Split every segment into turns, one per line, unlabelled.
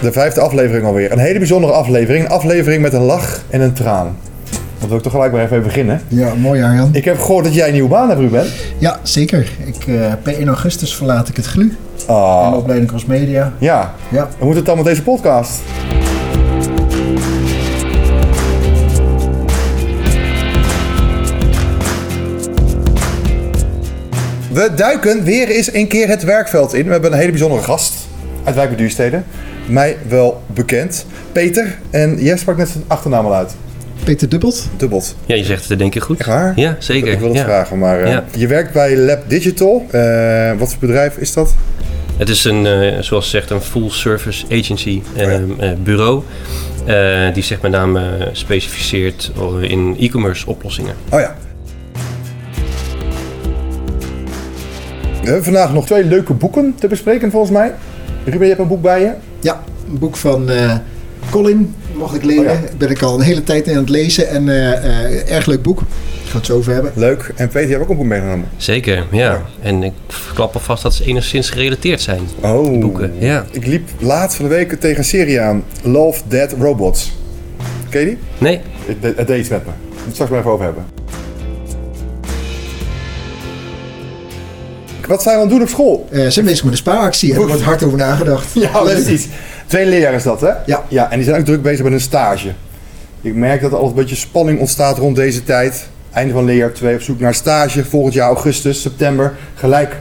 De vijfde aflevering alweer. Een hele bijzondere aflevering. Een aflevering met een lach en een traan. Dat wil ik toch gelijk maar even beginnen.
Ja, mooi Arjan.
Ik heb gehoord dat jij een nieuwe baan hebt, Ruben.
Ja, zeker. Ik, eh, per 1 augustus verlaat ik het GLU.
Ah.
En de opleiding Crossmedia.
Ja.
Ja.
Hoe moet het dan met deze podcast? We duiken weer eens een keer het werkveld in. We hebben een hele bijzondere gast uit Wijk bij Duurstede. Mij wel bekend. Peter. En jij sprak net zijn achternaam al uit.
Peter Dubbelt.
Dubbelt.
Ja, je zegt het denk ik goed.
Echt waar?
Ja, zeker.
Ik wil het
ja.
vragen, maar eh,
Ja.
je werkt bij Lab Digital. Eh, wat voor bedrijf is dat?
Het is een, eh, zoals ze zegt, een full service agency
Oh ja.
eh, eh, bureau. eh, die zich met name specificeert in e-commerce oplossingen.
Oh ja. We hebben vandaag nog twee leuke boeken te bespreken volgens mij. Ruben, je hebt een boek bij je.
Ja, een boek van eh, Colin mocht ik lenen.
Oh ja.
Ben ik al een hele tijd in aan het lezen. En eh, eh, erg leuk boek. Ik ga het zo over hebben.
Leuk. En Peter, je hebt ook een boek meegenomen.
Zeker, ja.
Ja.
En ik klap alvast dat ze enigszins gerelateerd zijn.
Oh.
Boeken, ja.
Ik liep laatst van de week tegen een serie aan. Love, Dead, Robots. Ken je die?
Nee?
Het de- het deed iets met me. Het straks maar even over hebben. Wat zijn we aan het doen op school?
Eh zijn bezig met een spaaractie. En er wordt hard over nagedacht.
Ja,
Leuk.
precies. Twee leerjaren is dat, hè?
Ja.
ja. En die zijn ook druk bezig met een stage. Ik merk dat er altijd een beetje spanning ontstaat rond deze tijd. Einde van leerjaar 2 op zoek naar stage. Volgend jaar augustus, september. Gelijk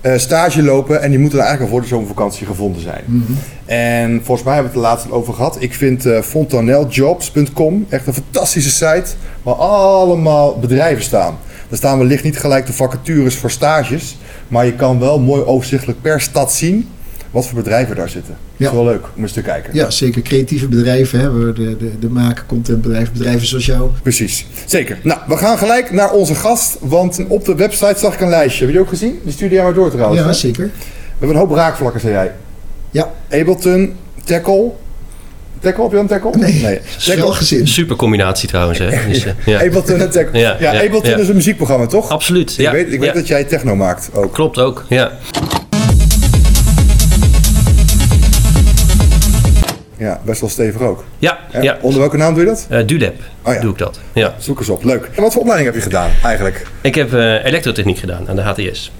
eh, stage lopen. En die moeten eigenlijk al voor de zomervakantie gevonden zijn.
Mhm.
En volgens mij hebben we het er laatst over gehad. Ik vind eh fontaneljobs.com echt een fantastische site. Waar allemaal bedrijven staan. Er staan wellicht niet gelijk de vacatures voor stages. Maar je kan wel mooi overzichtelijk per stad zien wat voor bedrijven daar zitten. Dat is wel leuk om eens te kijken.
Ja, zeker creatieve bedrijven. Hè. We- De, de, de maken contentbedrijven, bedrijven zoals jou.
Precies, zeker. Nou, we gaan gelijk naar onze gast. Want op de website zag ik een lijstje. Heb je die ook gezien? Die stuurde jij maar door trouwens.
ja,
hè?
zeker.
We hebben een hoop raakvlakken, zei jij.
Ja,
Ableton, Tackle. Tackle, heb je een Tackle?
Nee.
nee.
wel gezin.
Super combinatie trouwens, hè? Dus, eh, ja.
Ableton en Tackle. Ja,
Ja, ja,
Ableton
ja.
is een muziekprogramma, toch?
Absoluut,
Ik weet, ik weet
ja.
dat jij techno maakt ook.
Klopt ook, ja.
Ja, best wel stevig ook.
Ja,
Ja.
ja.
Onder welke naam doe je dat?
Eh, Dulab
Oh ja.
doe ik dat. Ja.
Zoek eens op, leuk. En wat voor opleiding heb je gedaan eigenlijk?
Ik heb eh, elektrotechniek gedaan aan de HTS.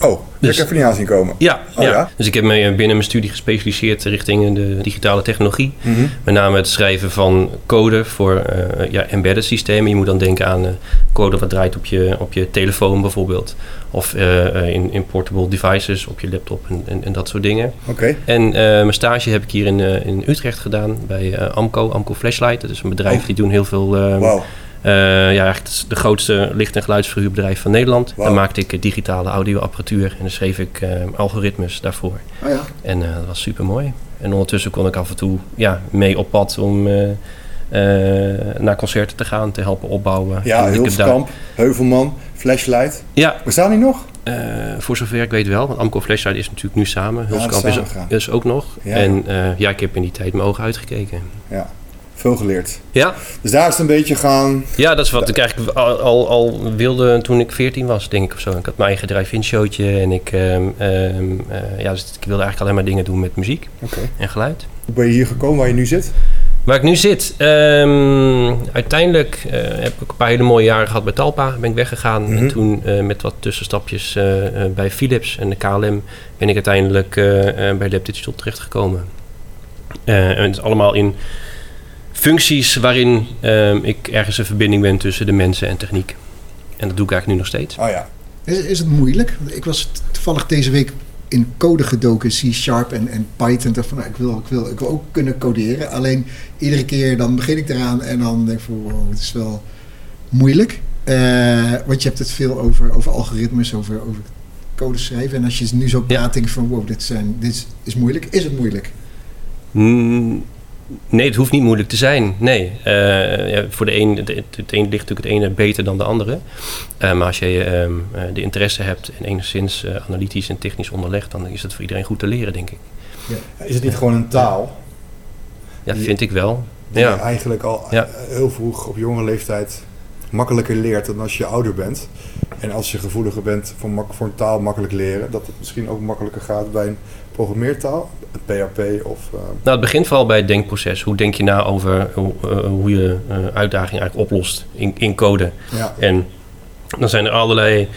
Oh,
Dus-
heb ik even niet aanzien komen.
Ja,
Oh,
ja.
ja?
dus ik heb me binnen mijn studie gespecialiseerd richting de digitale technologie.
Mhm.
Met name het schrijven van code voor eh, ja, embedded systemen. Je moet dan denken aan eh, code wat draait op je, op je telefoon bijvoorbeeld. Of eh, eh, in, in portable devices op je laptop en, en, en dat soort dingen.
Oké.
En eh, mijn stage heb ik hier in, eh, in Utrecht gedaan bij eh, Amco, Amco Flashlight. Dat is een bedrijf
Oh.
die doen heel veel... eh, eh, ja, eigenlijk de grootste licht- en geluidsverhuurbedrijf van Nederland.
Wauw.
Daar maakte ik eh, digitale audioapparatuur en dan schreef ik eh, algoritmes daarvoor.
Oh ja.
En eh, dat was super mooi. En ondertussen kon ik af en toe ja, mee op pad om eh, eh, naar concerten te gaan, te helpen opbouwen.
Ja, Hulskamp, Heuvelman, Flashlight.
Ja,
Bestaan die nog?
eh, voor zover ik weet wel. Want Amco Flashlight is natuurlijk nu samen. Hulskamp is, ook nog.
Ja.
En eh, ja, ik heb in die tijd mijn ogen uitgekeken.
Ja, veel geleerd.
Ja,
Dus daar is het een beetje gaan...
ja dat is wat ik eigenlijk al, al, al wilde toen ik 14 was, denk ik of zo. Ik had mijn eigen drive-in showtje en ik, ehm, ehm, eh, ja, dus ik wilde eigenlijk alleen maar dingen doen met muziek en geluid.
Hoe ben je hier gekomen waar je nu zit?
Waar ik nu zit, ehm, uiteindelijk eh, heb ik een paar hele mooie jaren gehad bij Talpa. Ben ik weggegaan
Mhm.
en toen eh, met wat tussenstapjes bij Philips en de KLM ben ik uiteindelijk bij Lab Digital terechtgekomen. En het is allemaal in functies waarin ehm, ik ergens een verbinding ben tussen de mensen en techniek. En dat doe ik eigenlijk nu nog steeds.
Oh ja.
Is, is het moeilijk? Ik was toevallig deze week in code gedoken, C-Sharp en, en Python. Ik dacht van, nou, ik, wil, ik, wil, ik wil ook kunnen coderen. Alleen iedere keer dan begin ik eraan en dan denk ik van, wow, het is wel moeilijk. Eh, want je hebt het veel over, over algoritmes, over, over code schrijven. En als je nu zo praat,
Ja.
denk je van, wow, dit, zijn, dit is, is moeilijk. Is het moeilijk?
Mm, Nee, het hoeft niet moeilijk te zijn. Nee. Eh, ja, voor de een, het, het een ligt natuurlijk het ene beter dan de andere. Eh, maar als je ehm, eh, de interesse hebt en enigszins analytisch en technisch onderlegd, dan is het voor iedereen goed te leren, denk ik.
Is het niet gewoon een taal
Ja,
Die-
vind ik wel.
die je
Ja.
eigenlijk al
Ja.
heel vroeg op jonge leeftijd makkelijker leert dan als je ouder bent? En als je gevoeliger bent voor, voor een taal makkelijk leren, dat het misschien ook makkelijker gaat bij een programmeertaal, een PHP of... eh,
Nou, het begint vooral bij het denkproces. Hoe denk je na over hoe, eh, hoe je eh, uitdaging eigenlijk oplost in, in code?
ja.
En dan zijn er allerlei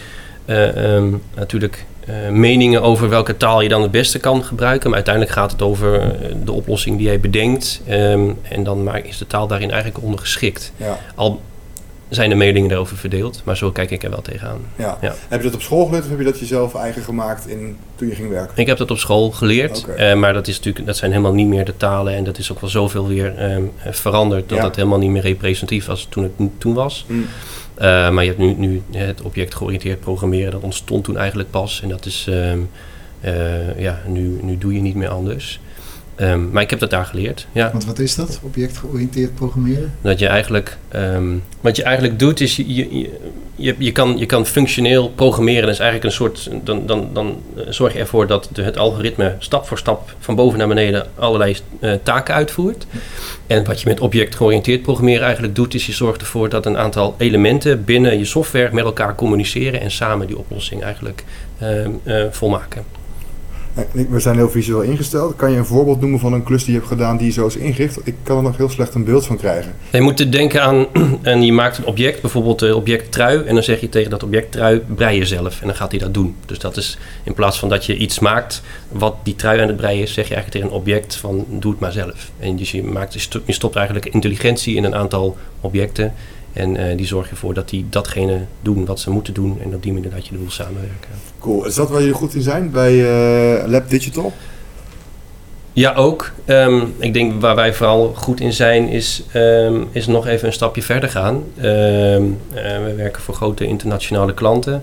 eh, ehm, natuurlijk meningen over welke taal je dan het beste kan gebruiken. Maar uiteindelijk gaat het over de oplossing die jij bedenkt. Ehm, en dan is de taal daarin eigenlijk ondergeschikt.
Ja,
Al zijn de meningen daarover verdeeld, maar zo kijk ik er wel tegenaan.
ja.
Ja.
Heb je dat op school geleerd of heb je dat jezelf eigen gemaakt in, toen je ging werken?
Ik heb dat op school geleerd, eh, maar dat, is natuurlijk, dat zijn helemaal niet meer de talen. En dat is ook wel zoveel weer ehm, eh, veranderd dat
Ja.
dat helemaal niet meer representatief was toen het toen was.
Mm.
Eh, maar je hebt nu, nu het objectgeoriënteerd programmeren, dat ontstond toen eigenlijk pas. En dat is, ehm, eh, ja, nu, nu doe je niet meer anders. Ehm, maar ik heb dat daar geleerd, ja.
Want wat is dat? Objectgeoriënteerd programmeren?
Dat je eigenlijk, ehm, wat je eigenlijk doet is, je, je, je, je, kan, je kan functioneel programmeren. Dat is eigenlijk een soort, dan, dan, dan eh, zorg je ervoor dat de, het algoritme stap voor stap van boven naar beneden allerlei eh, taken uitvoert. En wat je met objectgeoriënteerd programmeren eigenlijk doet, is je zorgt ervoor dat een aantal elementen binnen je software met elkaar communiceren en samen die oplossing eigenlijk ehm, eh, volmaken.
We zijn heel visueel ingesteld. Kan je een voorbeeld noemen van een klus die je hebt gedaan die zo is ingericht? Ik kan er nog heel slecht een beeld van krijgen.
Je moet denken aan, en je maakt een object, bijvoorbeeld het object trui, en dan zeg je tegen dat object trui, brei jezelf. En dan gaat hij dat doen. Dus dat is, in plaats van dat je iets maakt wat die trui aan het breien is, zeg je eigenlijk tegen een object van, doe het maar zelf. En dus je, maakt, je stopt eigenlijk intelligentie in een aantal objecten. En eh, die zorg je ervoor dat die datgene doen wat ze moeten doen. En op die manier dat je wil samenwerken.
Cool. Is dat waar jullie goed in zijn bij eh, Lab Digital?
Ja, ook. Ehm, ik denk waar wij vooral goed in zijn, is, ehm, is nog even een stapje verder gaan. Eh, we werken voor grote internationale klanten.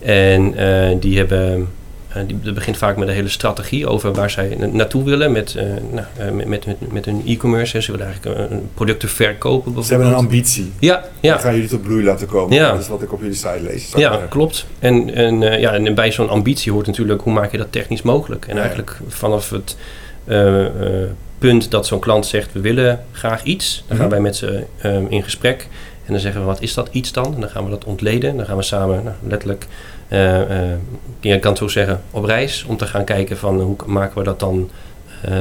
En die hebben. Eh, die, dat begint vaak met een hele strategie over waar zij na- naartoe willen met, eh, nou, eh, met, met, met, hun e-commerce. Ze willen eigenlijk producten verkopen bijvoorbeeld.
Ze hebben een ambitie.
Ja,
Dan
ja.
gaan jullie tot bloei laten komen.
Ja.
Dat is wat ik op jullie site lees.
Ja, klopt. En, en, ja, en bij zo'n ambitie hoort natuurlijk hoe maak je dat technisch mogelijk. En
Ja.
eigenlijk vanaf het punt dat zo'n klant zegt we willen graag iets, dan gaan
Mhm.
wij met ze in gesprek. En dan zeggen we wat is dat iets dan? En dan gaan we dat ontleden. Dan gaan we samen nou, letterlijk, je kan het zo zeggen, op reis. Om te gaan kijken van hoe maken we dat dan ehm,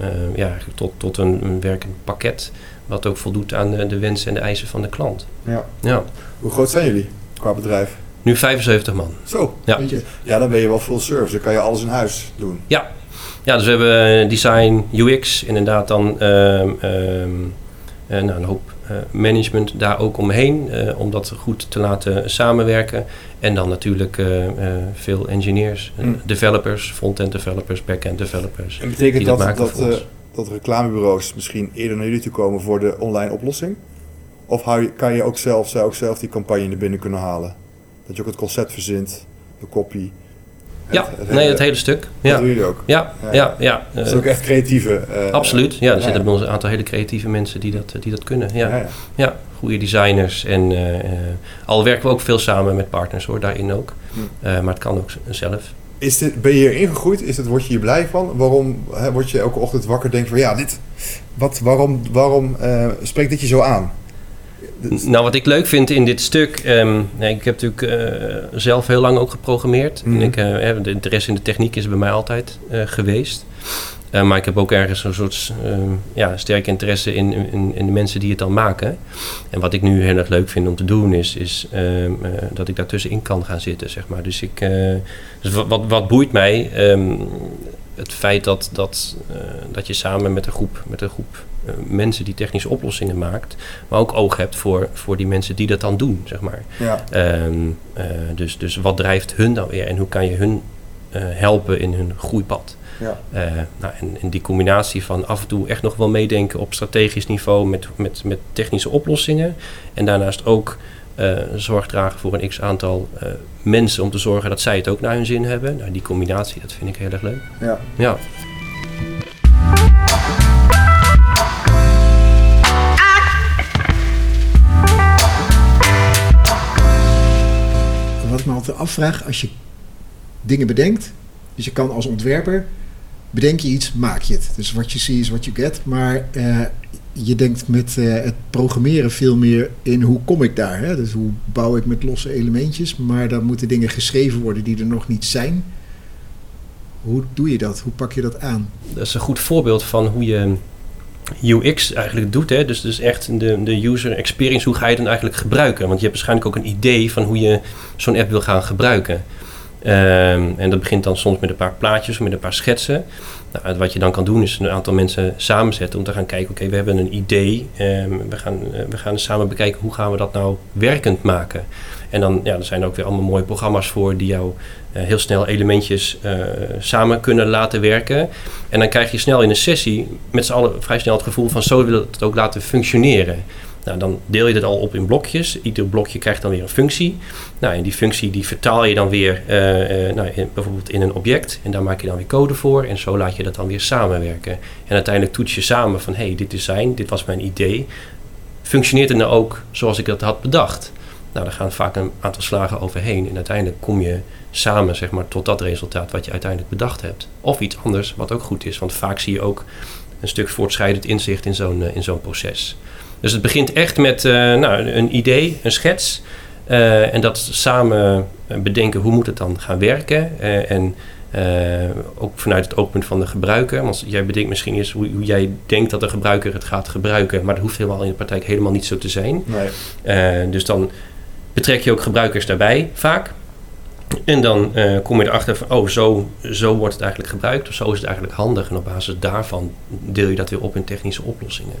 eh, ja, tot, tot een, een werkend pakket. Wat ook voldoet aan de, de wensen en de eisen van de klant.
Ja.
Ja,
Hoe groot zijn jullie qua bedrijf?
nu 75 man.
Zo.
Ja.
Weet je,
Ja, dan ben je wel full service. Dan kan je alles in huis doen.
Ja, dus we hebben eh, design, UX, inderdaad dan ehm, eh, nou, een hoop eh, management daar ook omheen, eh, om dat goed te laten samenwerken. En dan natuurlijk eh, eh, veel engineers, eh,
Mm.
developers, front-end developers, back-end developers.
En betekent
dat
dat dat, eh, reclamebureaus misschien eerder naar jullie toe komen voor de online oplossing? Of hou je, kan je ook zelf, zou ook zelf die campagne naar binnen kunnen halen? Dat je ook het concept verzint, de copy.
Ja, nee, het hele stuk.
Dat
Ja,
doen jullie ook.
ja,
Ja,
ja. ja.
Dat is
eh,
ook echt creatieve. eh,
absoluut. Ja, er
ja,
zitten bij ons een aantal hele creatieve mensen die dat, die dat kunnen.
Ja,
Ja, goede designers. En eh, eh, al werken we ook veel samen met partners hoor, daarin ook.
Hm.
Eh, maar het kan ook zelf.
Is dit, ben je hier ingegroeid? Is het, word je hier blij van? Waarom hè, word je elke ochtend wakker en denkt van ja, dit, wat, waarom, waarom eh, spreekt dit je zo aan?
Nou, wat ik leuk vind in dit stuk... nee, ik heb natuurlijk eh, zelf heel lang ook geprogrammeerd. En ik, hè, de interesse in de techniek is bij mij altijd eh, geweest. Maar ik heb ook ergens een soort ehm, ja, sterke interesse in, in, in de mensen die het dan maken. En wat ik nu heel erg leuk vind om te doen is, is ehm, eh, dat ik daartussenin kan gaan zitten, zeg maar. Dus, ik, dus wat, wat, wat boeit mij? Het feit dat, dat, eh, dat je samen met een groep, met een groep eh, mensen die technische oplossingen maakt, maar ook oog hebt voor, voor die mensen die dat dan doen, zeg maar.
Ja,
Ehm, eh, dus, dus wat drijft hun dan weer en hoe kan je hun helpen in hun groeipad?
ja.
Nou, en, en die combinatie van af en toe echt nog wel meedenken op strategisch niveau met, met, met technische oplossingen. En daarnaast ook eh, zorg dragen voor een x aantal eh, mensen om te zorgen dat zij het ook naar hun zin hebben. Nou, die combinatie, dat vind ik heel erg leuk.
ja.
Ja.
wat ik me altijd afvraag, als je dingen bedenkt, dus je kan als ontwerper, bedenk je iets, maak je het. Dus wat je ziet is wat je get, maar eh, je denkt met eh, het programmeren veel meer in hoe kom ik daar. Hè? Dus hoe bouw ik met losse elementjes. Maar dan moeten dingen geschreven worden die er nog niet zijn. Hoe doe je dat? Hoe pak je dat aan?
Dat is een goed voorbeeld van hoe je UX eigenlijk doet. Hè? Dus, dus echt de, de user experience, hoe ga je dan eigenlijk gebruiken? Want je hebt waarschijnlijk ook een idee van hoe je zo'n app wil gaan gebruiken. Ehm, en dat begint dan soms met een paar plaatjes of met een paar schetsen. Nou, wat je dan kan doen is een aantal mensen samenzetten om te gaan kijken, oké, we hebben een idee. Um, we, gaan, uh, we gaan samen bekijken hoe gaan we dat nou werkend maken. En dan ja, er zijn ook weer allemaal mooie programma's voor die jou uh, heel snel elementjes uh, samen kunnen laten werken. En dan krijg je snel in een sessie met z'n allen vrij snel het gevoel van zo we het ook laten functioneren. Nou, dan deel je dit al op in blokjes. Ieder blokje krijgt dan weer een functie. Nou, en die functie die vertaal je dan weer uh, uh, nou, in, bijvoorbeeld in een object. En daar maak je dan weer code voor. En zo laat je dat dan weer samenwerken. En uiteindelijk toets je samen van... hé, hey, dit design, dit was mijn idee. Functioneert het nou ook zoals ik dat had bedacht? Nou, daar gaan vaak een aantal slagen overheen. En uiteindelijk kom je samen zeg maar, tot dat resultaat wat je uiteindelijk bedacht hebt. Of iets anders, wat ook goed is. Want vaak zie je ook een stuk voortschrijdend inzicht in zo'n uh, in zo'n proces. Dus het begint echt met uh, nou, een idee, een schets. Uh, en dat samen bedenken hoe moet het dan gaan werken. Uh, en ook vanuit het oogpunt van de gebruiker. Want jij bedenkt misschien eens hoe, hoe, jij denkt dat de gebruiker het gaat gebruiken. Maar dat hoeft helemaal in de praktijk helemaal niet zo te zijn.
Nee.
dus dan betrek je ook gebruikers daarbij vaak. En dan kom je erachter van, oh, zo, zo wordt het eigenlijk gebruikt. Of zo is het eigenlijk handig. En op basis daarvan deel je dat weer op in technische oplossingen.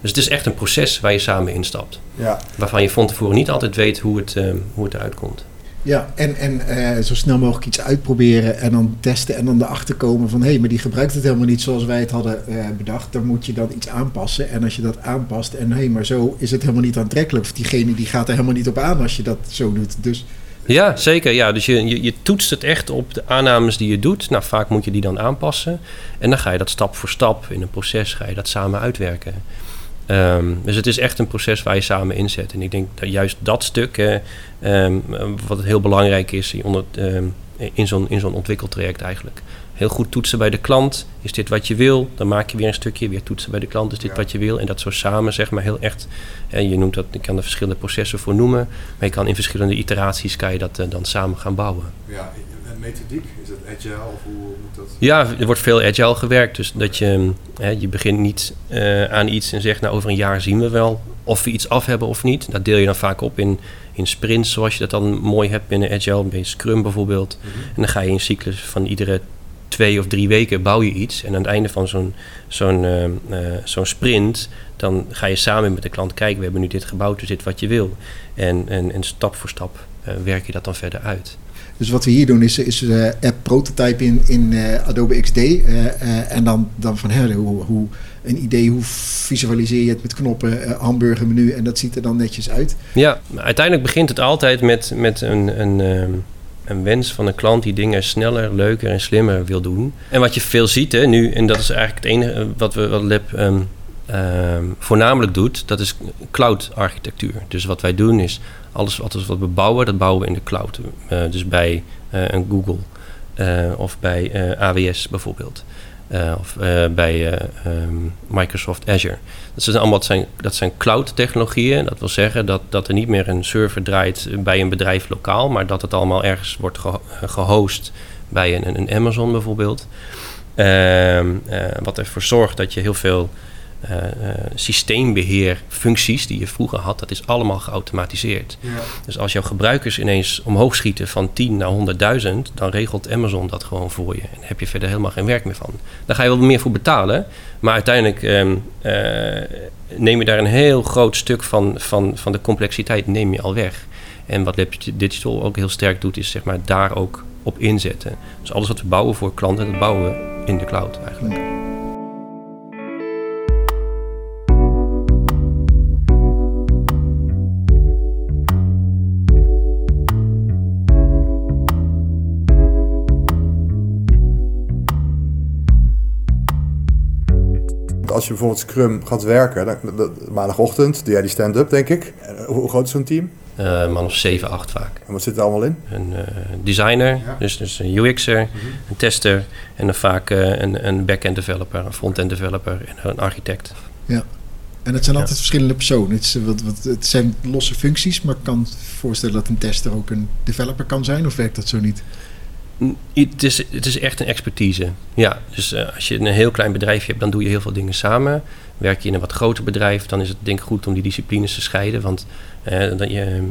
Dus het is echt een proces waar je samen instapt.
Ja.
Waarvan je van tevoren niet altijd weet hoe het, uh, hoe het eruit komt.
Ja, en, en uh, zo snel mogelijk iets uitproberen en dan testen en dan erachter komen van hé, hey, maar die gebruikt het helemaal niet zoals wij het hadden uh, bedacht. Dan moet je dan iets aanpassen. En als je dat aanpast en hé, hey, maar zo is het helemaal niet aantrekkelijk. Of diegene die gaat er helemaal niet op aan als je dat zo doet. Dus
ja, zeker. Ja. Dus je, je, je, toetst het echt op de aannames die je doet. Nou, vaak moet je die dan aanpassen. En dan ga je dat stap voor stap in een proces ga je dat samen uitwerken. Um, dus het is echt een proces waar je samen inzet. En ik denk dat juist dat stuk, um, wat heel belangrijk is onder, um, in zo'n in zo'n ontwikkeltraject eigenlijk. Heel goed toetsen bij de klant. Is dit wat je wil? Dan maak je weer een stukje. Weer toetsen bij de klant. Is dit ja. wat je wil? En dat zo samen, zeg maar, heel echt. En je noemt dat, ik kan er verschillende processen voor noemen. Maar je kan in verschillende iteraties kan je dat uh, dan samen gaan bouwen.
Ja, methodiek, is dat agile of hoe moet dat?
Ja, er wordt veel agile gewerkt. Dus dat je, hè, je begint niet uh, aan iets en zegt, nou over een jaar zien we wel of we iets af hebben of niet. Dat deel je dan vaak op in, in sprints, zoals je dat dan mooi hebt binnen agile, bij Scrum bijvoorbeeld. Mm-hmm. En dan ga je in cyclus van iedere twee of drie weken bouw je iets. En aan het einde van zo'n zo'n uh, uh, zo'n sprint, dan ga je samen met de klant kijken, we hebben nu dit gebouwd, dus dit wat je wil. En, en, en stap voor stap uh, werk je dat dan verder uit.
Dus wat we hier doen is, is uh, app prototype in, in Adobe XD. En dan, dan van hoe, hoe een idee, hoe visualiseer je het met knoppen, hamburgermenu en dat ziet er dan netjes uit.
Ja, uiteindelijk begint het altijd met, met een, een, een wens van een klant die dingen sneller, leuker en slimmer wil doen. En wat je veel ziet hè, nu, en dat is eigenlijk het enige wat we wat Lab um, um, voornamelijk doet, dat is cloud architectuur. Dus wat wij doen is alles wat, wat we bouwen, dat bouwen we in de cloud. Uh, dus bij uh, een Google of bij AWS bijvoorbeeld. Of bij um, Microsoft Azure. Dat zijn allemaal dat zijn, cloud technologieën. Dat wil zeggen dat, dat er niet meer een server draait bij een bedrijf lokaal, maar dat het allemaal ergens wordt ge gehost bij een, een Amazon bijvoorbeeld. wat ervoor zorgt dat je heel veel uh, uh, systeembeheerfuncties die je vroeger had, dat is allemaal geautomatiseerd.
Ja.
Dus als jouw gebruikers ineens omhoog schieten van 10 naar 100.000, dan regelt Amazon dat gewoon voor je. En heb je verder helemaal geen werk meer van. Daar ga je wel meer voor betalen, maar uiteindelijk um, uh, neem je daar een heel groot stuk van, van, van de complexiteit neem je al weg. En wat Digital ook heel sterk doet, is zeg maar daar ook op inzetten. Dus alles wat we bouwen voor klanten, dat bouwen we in de cloud eigenlijk.
Als je bijvoorbeeld Scrum gaat werken, dan, maandagochtend doe jij die stand-up, denk ik. Hoe, hoe groot is zo'n team?
Uh, man of 7, 8 vaak.
En wat zit er allemaal in?
Een uh, designer, ja. dus, dus een UX'er, mm -hmm. een tester en dan vaak uh, een, een back-end developer, een front-end developer en een architect.
Ja. En het zijn
Ja.
altijd verschillende personen. Het, is, eh, wat, wat, het zijn losse functies, maar ik kan voorstellen dat een tester ook een developer kan zijn. Of werkt dat zo niet?
Het is, het is echt een expertise. Ja, dus eh, als je een heel klein bedrijfje hebt, dan doe je heel veel dingen samen. Werk je in een wat groter bedrijf, dan is het denk ik goed om die disciplines te scheiden. Want eh, dat je, eh,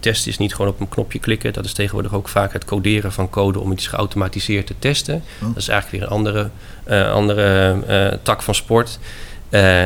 testen is niet gewoon op een knopje klikken. Dat is tegenwoordig ook vaak het coderen van code om iets geautomatiseerd te testen.
Oh.
Dat is eigenlijk weer een andere, eh, andere tak van sport.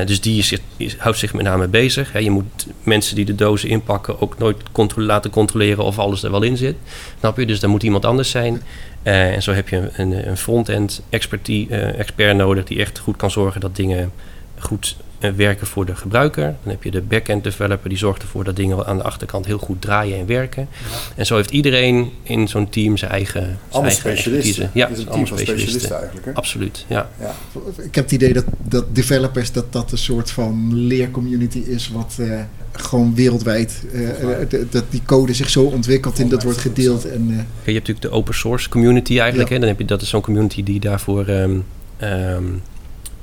Dus die is, is- houdt zich met name bezig. Je moet mensen die de dozen inpakken ook nooit contro- laten controleren of alles er wel in zit. Snap je? Dus daar moet iemand anders zijn. Eh, en zo heb je een, een front-end eh, expert nodig die echt goed kan zorgen dat dingen goed werken voor de gebruiker. Dan heb je de back-end developer die zorgt ervoor dat dingen aan de achterkant heel goed draaien en werken. En zo heeft iedereen in zo'n team zijn eigen, zijn
Allemaal
eigen
specialisten.
Ja,
het is een
allemaal
team van specialisten eigenlijk. Hè?
Absoluut, ja.
Ja.
Ik heb het idee dat, dat developers dat dat een soort van leercommunity is, wat eh, gewoon wereldwijd, eh, eh, dat die code zich zo ontwikkelt en dat wordt gedeeld. En, eh,
Je hebt natuurlijk de open source community eigenlijk.
Ja.
Hè? Dan heb je, dat is zo'n community die daarvoor ehm, ehm,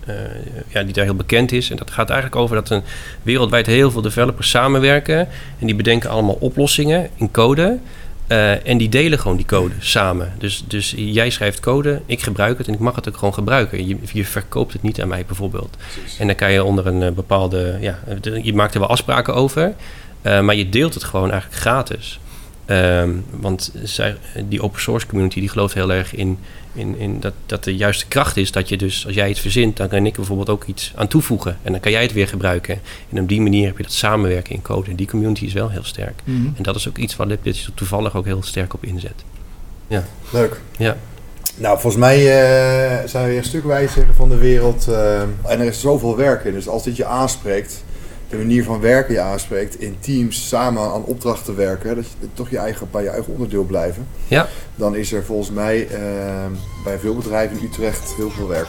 eh, ja, die daar heel bekend is. En dat gaat eigenlijk over dat er wereldwijd heel veel developers samenwerken. En die bedenken allemaal oplossingen in code. Eh, en die delen gewoon die code samen. Dus, dus jij schrijft code, ik gebruik het en ik mag het ook gewoon gebruiken. Je, je verkoopt het niet aan mij bijvoorbeeld. En dan kan je onder een eh, bepaalde. Ja, je maakt er wel afspraken over. maar je deelt het gewoon eigenlijk gratis. Ehm, want zij, die open source community die gelooft heel erg in, in, in dat, dat de juiste kracht is. Dat je dus, als jij iets verzint, dan kan ik bijvoorbeeld ook iets aan toevoegen. En dan kan jij het weer gebruiken. En op die manier heb je dat samenwerken in code. En die community is wel heel sterk.
mhm.
En dat is ook iets waar LibDigital toevallig ook heel sterk op inzet.
Leuk.
Ja.
Nou, volgens mij eh, zijn we weer een stuk wijzer van de wereld. eh, en er is zoveel werk in. Dus als dit je aanspreekt, de manier van werken je aanspreekt, in teams samen aan opdrachten werken, dat je toch je eigen, bij je eigen onderdeel blijven.
Ja.
Dan is er volgens mij eh, bij veel bedrijven in Utrecht heel veel werk.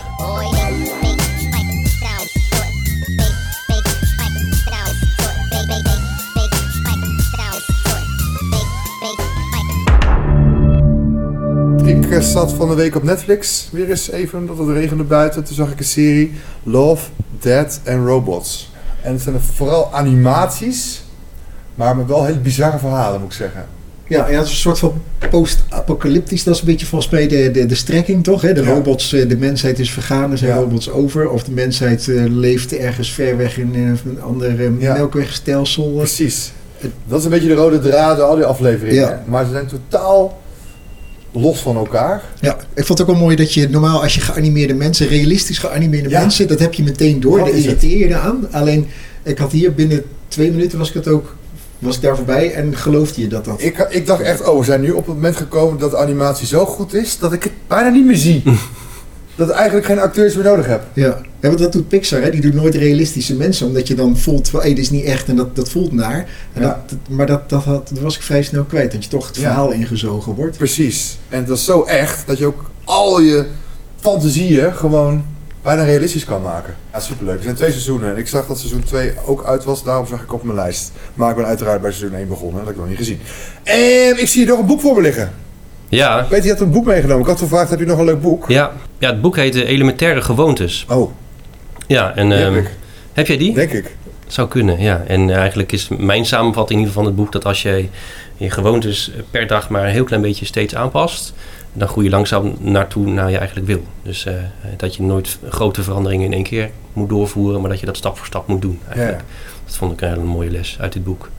Ik eh, zat van de week op Netflix, weer eens even, omdat het regende buiten. Toen zag ik een serie, Love, Dead and Robots. En het zijn vooral animaties, maar met wel hele bizarre verhalen, moet ik zeggen.
Ja, ja, het is een soort van post-apocalyptisch. Dat is een beetje volgens mij de, de, de strekking, toch? Hè? De
Ja.
robots, eh, de mensheid is vergaan, er zijn
Ja.
robots over. Of de mensheid eh, leeft ergens ver weg in eh, een ander
Ja.
melkwegstelsel.
Precies. Dat is een beetje de rode draad door al die afleveringen. Maar ze zijn totaal los van elkaar.
Ja, ik vond het ook wel mooi dat je normaal als je geanimeerde mensen, realistisch geanimeerde
Ja.
mensen, dat heb je meteen door.
Dat
Daar
is het.
irriteer je aan. Alleen, ik had hier binnen twee minuten was ik het ook, was ik daar voorbij en geloofde je dat dat.
Ik, ik dacht echt, oh, we zijn nu op het moment gekomen dat de animatie zo goed is dat ik het bijna niet meer zie. dat ik eigenlijk geen acteurs meer nodig heb.
Ja. ja, want dat doet Pixar, hè? die doet nooit realistische mensen, omdat je dan voelt hé, dit is niet echt en dat, dat voelt naar. En
Ja.
dat, maar dat, dat, had, dat was ik vrij snel kwijt, dat je toch het
Ja.
verhaal ingezogen wordt.
Precies. En dat is zo echt dat je ook al je fantasieën gewoon bijna realistisch kan maken. Ja, superleuk. Er zijn twee seizoenen en ik zag dat seizoen 2 ook uit was. Daarom zag ik op mijn lijst. Maar ik ben uiteraard bij seizoen 1 begonnen. Dat heb ik nog niet gezien. En ik zie hier nog een boek voor me liggen.
Ja,
Weet je, je had een boek meegenomen. Ik had gevraagd, heb je nog een leuk boek?
ja. ja, het boek heet eh, Elementaire Gewoontes.
Oh,
Ja, en
die
ehm,
heb ik.
heb jij die?
Denk ik.
Zou kunnen, ja. En eigenlijk is mijn samenvatting in ieder geval van het boek dat als je je gewoontes per dag maar een heel klein beetje steeds aanpast, dan groei je langzaam naartoe naar je eigenlijk wil. Dus eh, dat je nooit grote veranderingen in één keer moet doorvoeren, maar dat je dat stap voor stap moet doen.
Ja,
Eigenlijk. Dat vond ik een hele mooie les uit dit boek.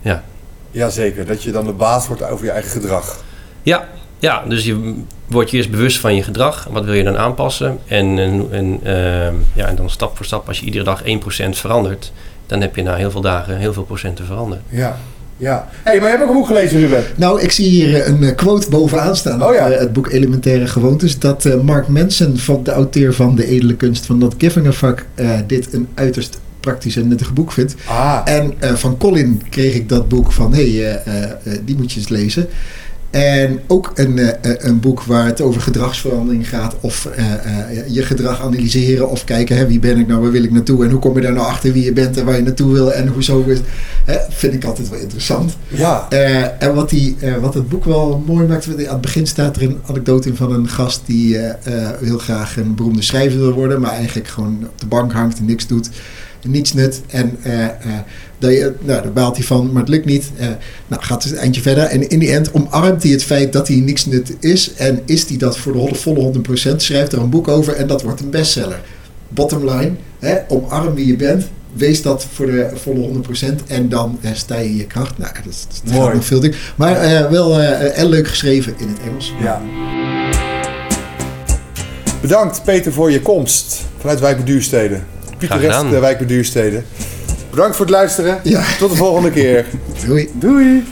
Ja,
Jazeker, dat je dan de baas wordt over je eigen gedrag.
Ja, ja dus je wordt je eerst bewust van je gedrag. Wat wil je dan aanpassen? En, en, en, ehm, ja, en dan stap voor stap, als je iedere dag 1% verandert, dan heb je na heel veel dagen heel veel procenten veranderd.
Ja, ja. Hé, hey, maar je hebt ook een boek gelezen, Ruben.
Nou, ik zie hier eh, een eh, quote bovenaan staan
Oh
op
ja.
eh, het boek Elementaire Gewoontes. Dat eh, Mark Manson, van de auteur van De Edele Kunst van Not Giving a Fuck, eh, dit een uiterst praktisch en nuttig boek vindt.
Ah,
En eh, van Colin kreeg ik dat boek van, hé, hey, eh, eh, eh, die moet je eens lezen. En ook een, eh, eh, een boek waar het over gedragsverandering gaat. Of eh, je gedrag analyseren. Of kijken, hè, wie ben ik nou, waar wil ik naartoe? En hoe kom je daar nou achter wie je bent en waar je naartoe wil? En hoezo? is- Hè, vind ik altijd wel interessant.
ja.
En wat, die, wat het boek wel mooi maakt, aan het begin staat er een anekdote in van een gast die heel graag een beroemde schrijver wil worden, maar eigenlijk gewoon op de bank hangt en niks doet. Niets nut. En uh, dat je, nou, daar baalt hij van, maar het lukt niet. nou, gaat het een eindje verder. En in die end omarmt hij het feit dat hij niks nut is. En is hij dat voor de volle 100%, schrijft er een boek over en dat wordt een bestseller. Bottom line, hè, omarm wie je bent wees dat voor de volle 100% en dan sta je in je kracht. Nou, dat, dat gaat nog veel dingen. Maar wel uh, leuk geschreven in het Engels.
Ja. Bedankt Peter voor je komst vanuit Wijk Duurstede. Pieter de Wijk Duurstede. Bedankt voor het luisteren. Ja. Tot de volgende keer.
Doei.
Doei.